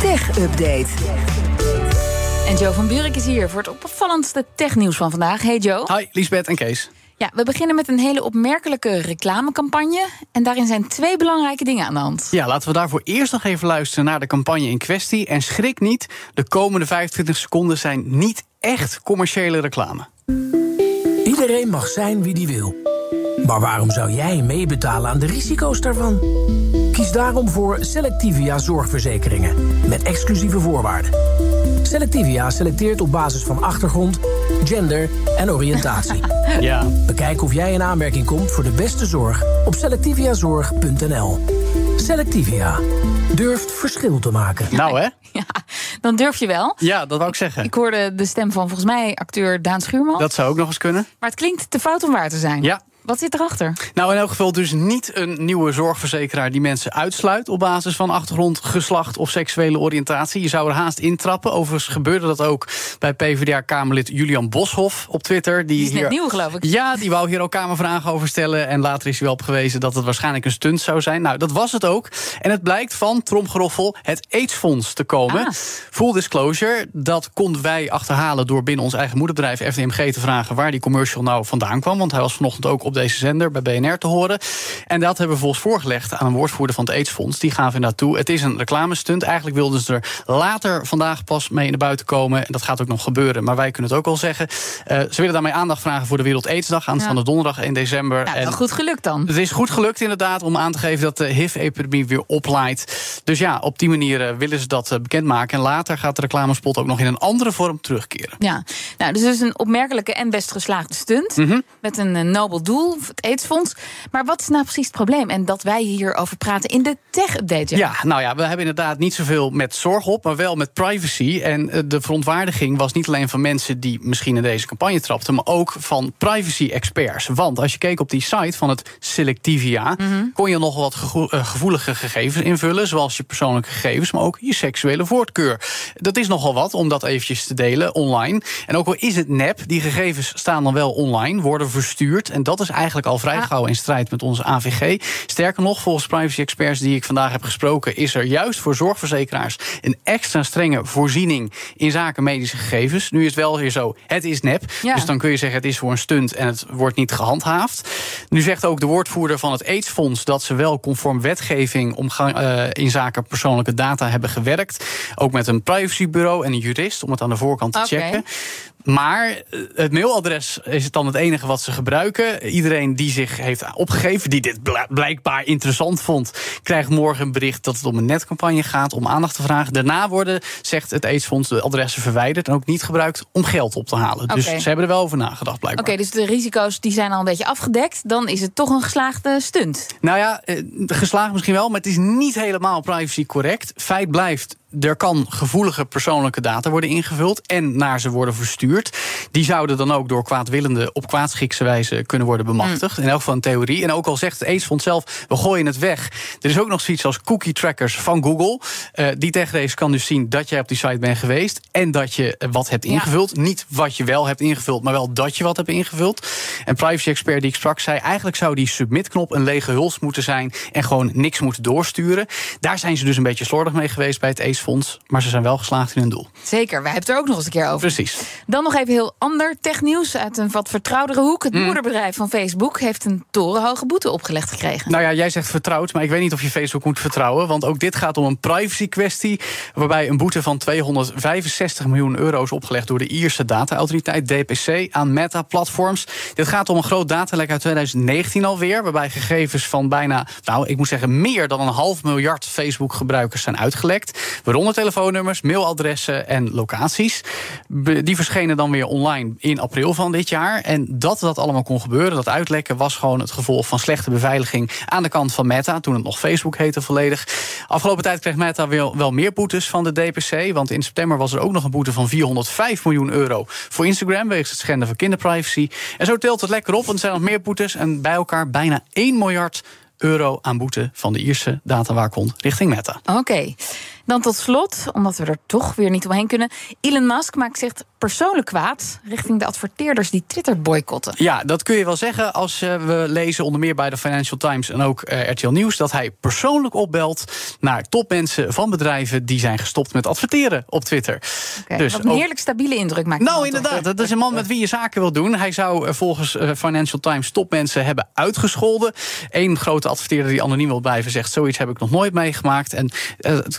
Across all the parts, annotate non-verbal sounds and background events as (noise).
Tech Update. En Joe van Buurik is hier voor het opvallendste technieuws van vandaag. Hey Joe. Hi, Liesbeth en Kees. Ja, we beginnen met een hele opmerkelijke reclamecampagne. En daarin zijn twee belangrijke dingen aan de hand. Ja, laten we daarvoor eerst nog even luisteren naar de campagne in kwestie. En schrik niet, de komende 25 seconden zijn niet echt commerciële reclame. Iedereen mag zijn wie die wil. Maar waarom zou jij meebetalen aan de risico's daarvan? Kies daarom voor Selectivia Zorgverzekeringen. Met exclusieve voorwaarden. Selectivia selecteert op basis van achtergrond, gender en oriëntatie. (laughs) Ja. Bekijk of jij in aanmerking komt voor de beste zorg op selectiviazorg.nl. Selectivia. Durft verschil te maken. Nou hè? (laughs) Ja, dan durf je wel. Ja, dat wou ik zeggen. Ik hoorde de stem van volgens mij acteur Daan Schuurman. Dat zou ook nog eens kunnen. Maar het klinkt te fout om waar te zijn. Ja. Wat zit erachter? Nou, in elk geval dus niet een nieuwe zorgverzekeraar die mensen uitsluit op basis van achtergrond, geslacht of seksuele oriëntatie. Je zou er haast intrappen. Overigens gebeurde dat ook bij PvdA-Kamerlid Julian Boshoff op Twitter. Die is net hier, nieuw, geloof ik. Ja, die wou hier ook Kamervragen over stellen. En later is hij wel op gewezen dat het waarschijnlijk een stunt zou zijn. Nou, dat was het ook. En het blijkt van Tromgeroffel het AIDS-fonds te komen. Ah. Full disclosure, dat konden wij achterhalen door binnen ons eigen moederbedrijf FDMG te vragen waar die commercial nou vandaan kwam. Want hij was vanochtend ook op deze zender bij BNR te horen. En dat hebben we volgens voorgelegd aan een woordvoerder van het AIDS-fonds. Die gaven naartoe. Het is een reclamestunt. Eigenlijk wilden ze er later vandaag pas mee naar buiten komen. En dat gaat ook nog gebeuren. Maar wij kunnen het ook al zeggen. Eh, ze willen daarmee aandacht vragen voor de Wereld AIDS-dag aanstaande Ja. donderdag in december. Nou, En wel goed gelukt dan. het is goed gelukt inderdaad om aan te geven dat de HIV-epidemie weer oplaait. Dus ja, op die manier eh, willen ze dat eh, bekendmaken. En later gaat de reclamespot ook nog in een andere vorm terugkeren. Ja, nou, dus het is een opmerkelijke en best geslaagde stunt. Mhm. Met een nobel doel, het AIDS-fonds. Maar wat is nou precies het probleem? En dat wij hierover praten in de tech-update. Ja, nou ja, we hebben inderdaad niet zoveel met zorg op, maar wel met privacy. En eh, de verontwaardiging was niet alleen van mensen die misschien in deze campagne trapten, maar ook van privacy-experts. Want als je keek op die site van het Selectivia, kon je nog wat eh, gevoelige gegevens invullen, zoals je persoonlijke gegevens, maar ook je seksuele voorkeur. Dat is nogal wat om dat eventjes te delen online. En ook al is het nep, die gegevens staan dan wel online, worden verstuurd. En dat is eigenlijk al vrij gauw in strijd met onze AVG. Sterker nog, volgens privacy-experts die ik vandaag heb gesproken, is er juist voor zorgverzekeraars een extra strenge voorziening in zaken medische gegevens. Nu is het wel weer zo, het is nep. Ja. Dus dan kun je zeggen, het is voor een stunt en het wordt niet gehandhaafd. Nu zegt ook de woordvoerder van het AIDS-fonds dat ze wel conform wetgeving omgang, eh, in zaken persoonlijke data hebben gewerkt. Ook met een privacybureau en een jurist om het aan de voorkant te checken. Maar eh, het mailadres is het dan het enige wat ze gebruiken. Iedereen die zich heeft opgegeven, die dit blijkbaar interessant vond, krijgt morgen een bericht dat het om een netcampagne gaat om aandacht te vragen. Daarna worden, zegt het AIDS-fonds, de adressen verwijderd en ook niet gebruikt om geld op te halen. Dus ze hebben er wel over nagedacht, blijkbaar. Oké, dus de risico's die zijn al een beetje afgedekt. Dan is het toch een geslaagde stunt. Nou ja, eh, geslaagd misschien wel, maar het is niet helemaal privacy correct. Feit blijft. Er kan gevoelige persoonlijke data worden ingevuld en naar ze worden verstuurd. Die zouden dan ook door kwaadwillenden op kwaadschikse wijze kunnen worden bemachtigd. In elk geval een theorie. En ook al zegt het AIDS-fonds zelf, we gooien het weg. Er is ook nog zoiets als cookie trackers van Google. Eh, die techrace kan dus zien dat jij op die site bent geweest en dat je wat hebt Ja. ingevuld. Niet wat je wel hebt ingevuld, maar wel dat je wat hebt ingevuld. En privacy-expert die ik sprak zei... eigenlijk zou die submit-knop een lege huls moeten zijn... en gewoon niks moeten doorsturen. Daar zijn ze dus een beetje slordig mee geweest bij het Maar ze zijn wel geslaagd in hun doel. Zeker, wij hebben het er ook nog eens een keer over. Precies. Dan nog even heel ander technieuws uit een wat vertrouwdere hoek. Het moederbedrijf van Facebook heeft een torenhoge boete opgelegd gekregen. Nou ja, jij zegt vertrouwd, maar ik weet niet of je Facebook moet vertrouwen. Want ook dit gaat om een privacy-kwestie. Waarbij een boete van 265 miljoen euro is opgelegd door de Ierse data-autoriteit DPC aan Meta-platforms. Dit gaat om een groot datalek uit 2019 alweer. Waarbij gegevens van bijna, nou ik moet zeggen, meer dan een half miljard Facebook-gebruikers zijn uitgelekt. Waaronder telefoonnummers, mailadressen en locaties. Die verschenen dan weer online in april van dit jaar. En dat dat allemaal kon gebeuren, dat uitlekken, was gewoon het gevolg van slechte beveiliging aan de kant van Meta. Toen het nog Facebook heette volledig. Afgelopen tijd kreeg Meta wel, meer boetes van de DPC. Want in september was er ook nog een boete van 405 miljoen euro voor Instagram. wegens het schenden van kinderprivacy. En zo telt het lekker op, want er zijn nog meer boetes. En bij elkaar bijna 1 miljard euro aan boete van de Ierse datawaakhond richting Meta. Oké. Dan tot slot, omdat we er toch weer niet omheen kunnen. Elon Musk maakt zich persoonlijk kwaad richting de adverteerders die Twitter boycotten. Ja, dat kun je wel zeggen als uh, we lezen onder meer bij de Financial Times en ook uh, RTL Nieuws dat hij persoonlijk opbelt naar topmensen van bedrijven die zijn gestopt met adverteren op Twitter. Okay, dus een heerlijk stabiele indruk maakt. Nou, inderdaad. Dat is een man met wie je zaken wil doen. Hij zou uh, volgens Financial Times topmensen hebben uitgescholden. Eén grote adverteerder die anoniem wil blijven zegt: zoiets heb ik nog nooit meegemaakt. En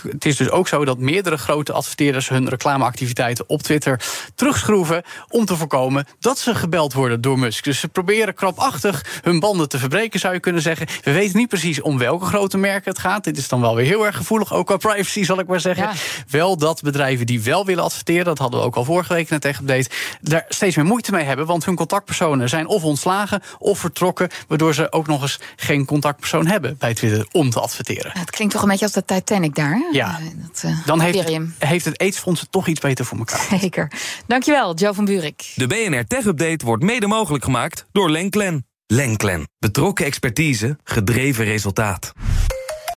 het is dus ook zo dat meerdere grote adverteerders hun reclameactiviteiten op Twitter terugschroeven om te voorkomen dat ze gebeld worden door Musk. Dus ze proberen krapachtig hun banden te verbreken, zou je kunnen zeggen. We weten niet precies om welke grote merken het gaat. Dit is dan wel weer heel erg gevoelig, ook qua privacy zal ik maar zeggen. Wel dat bedrijven die wel willen adverteren, dat hadden we ook al vorige week net tegen update, daar steeds meer moeite mee hebben, want hun contactpersonen zijn of ontslagen of vertrokken, waardoor ze ook nog eens geen contactpersoon hebben bij Twitter om te adverteren. Het klinkt toch een beetje als de Titanic daar. Hè? Ja, dat, uh, dan heeft, heeft het AIDS-fonds toch iets beter voor elkaar. (laughs) Zeker. Dankjewel, Joe van Buurik. De BNR Tech Update wordt mede mogelijk gemaakt door Lenklen. Lenklen. Betrokken expertise, gedreven resultaat.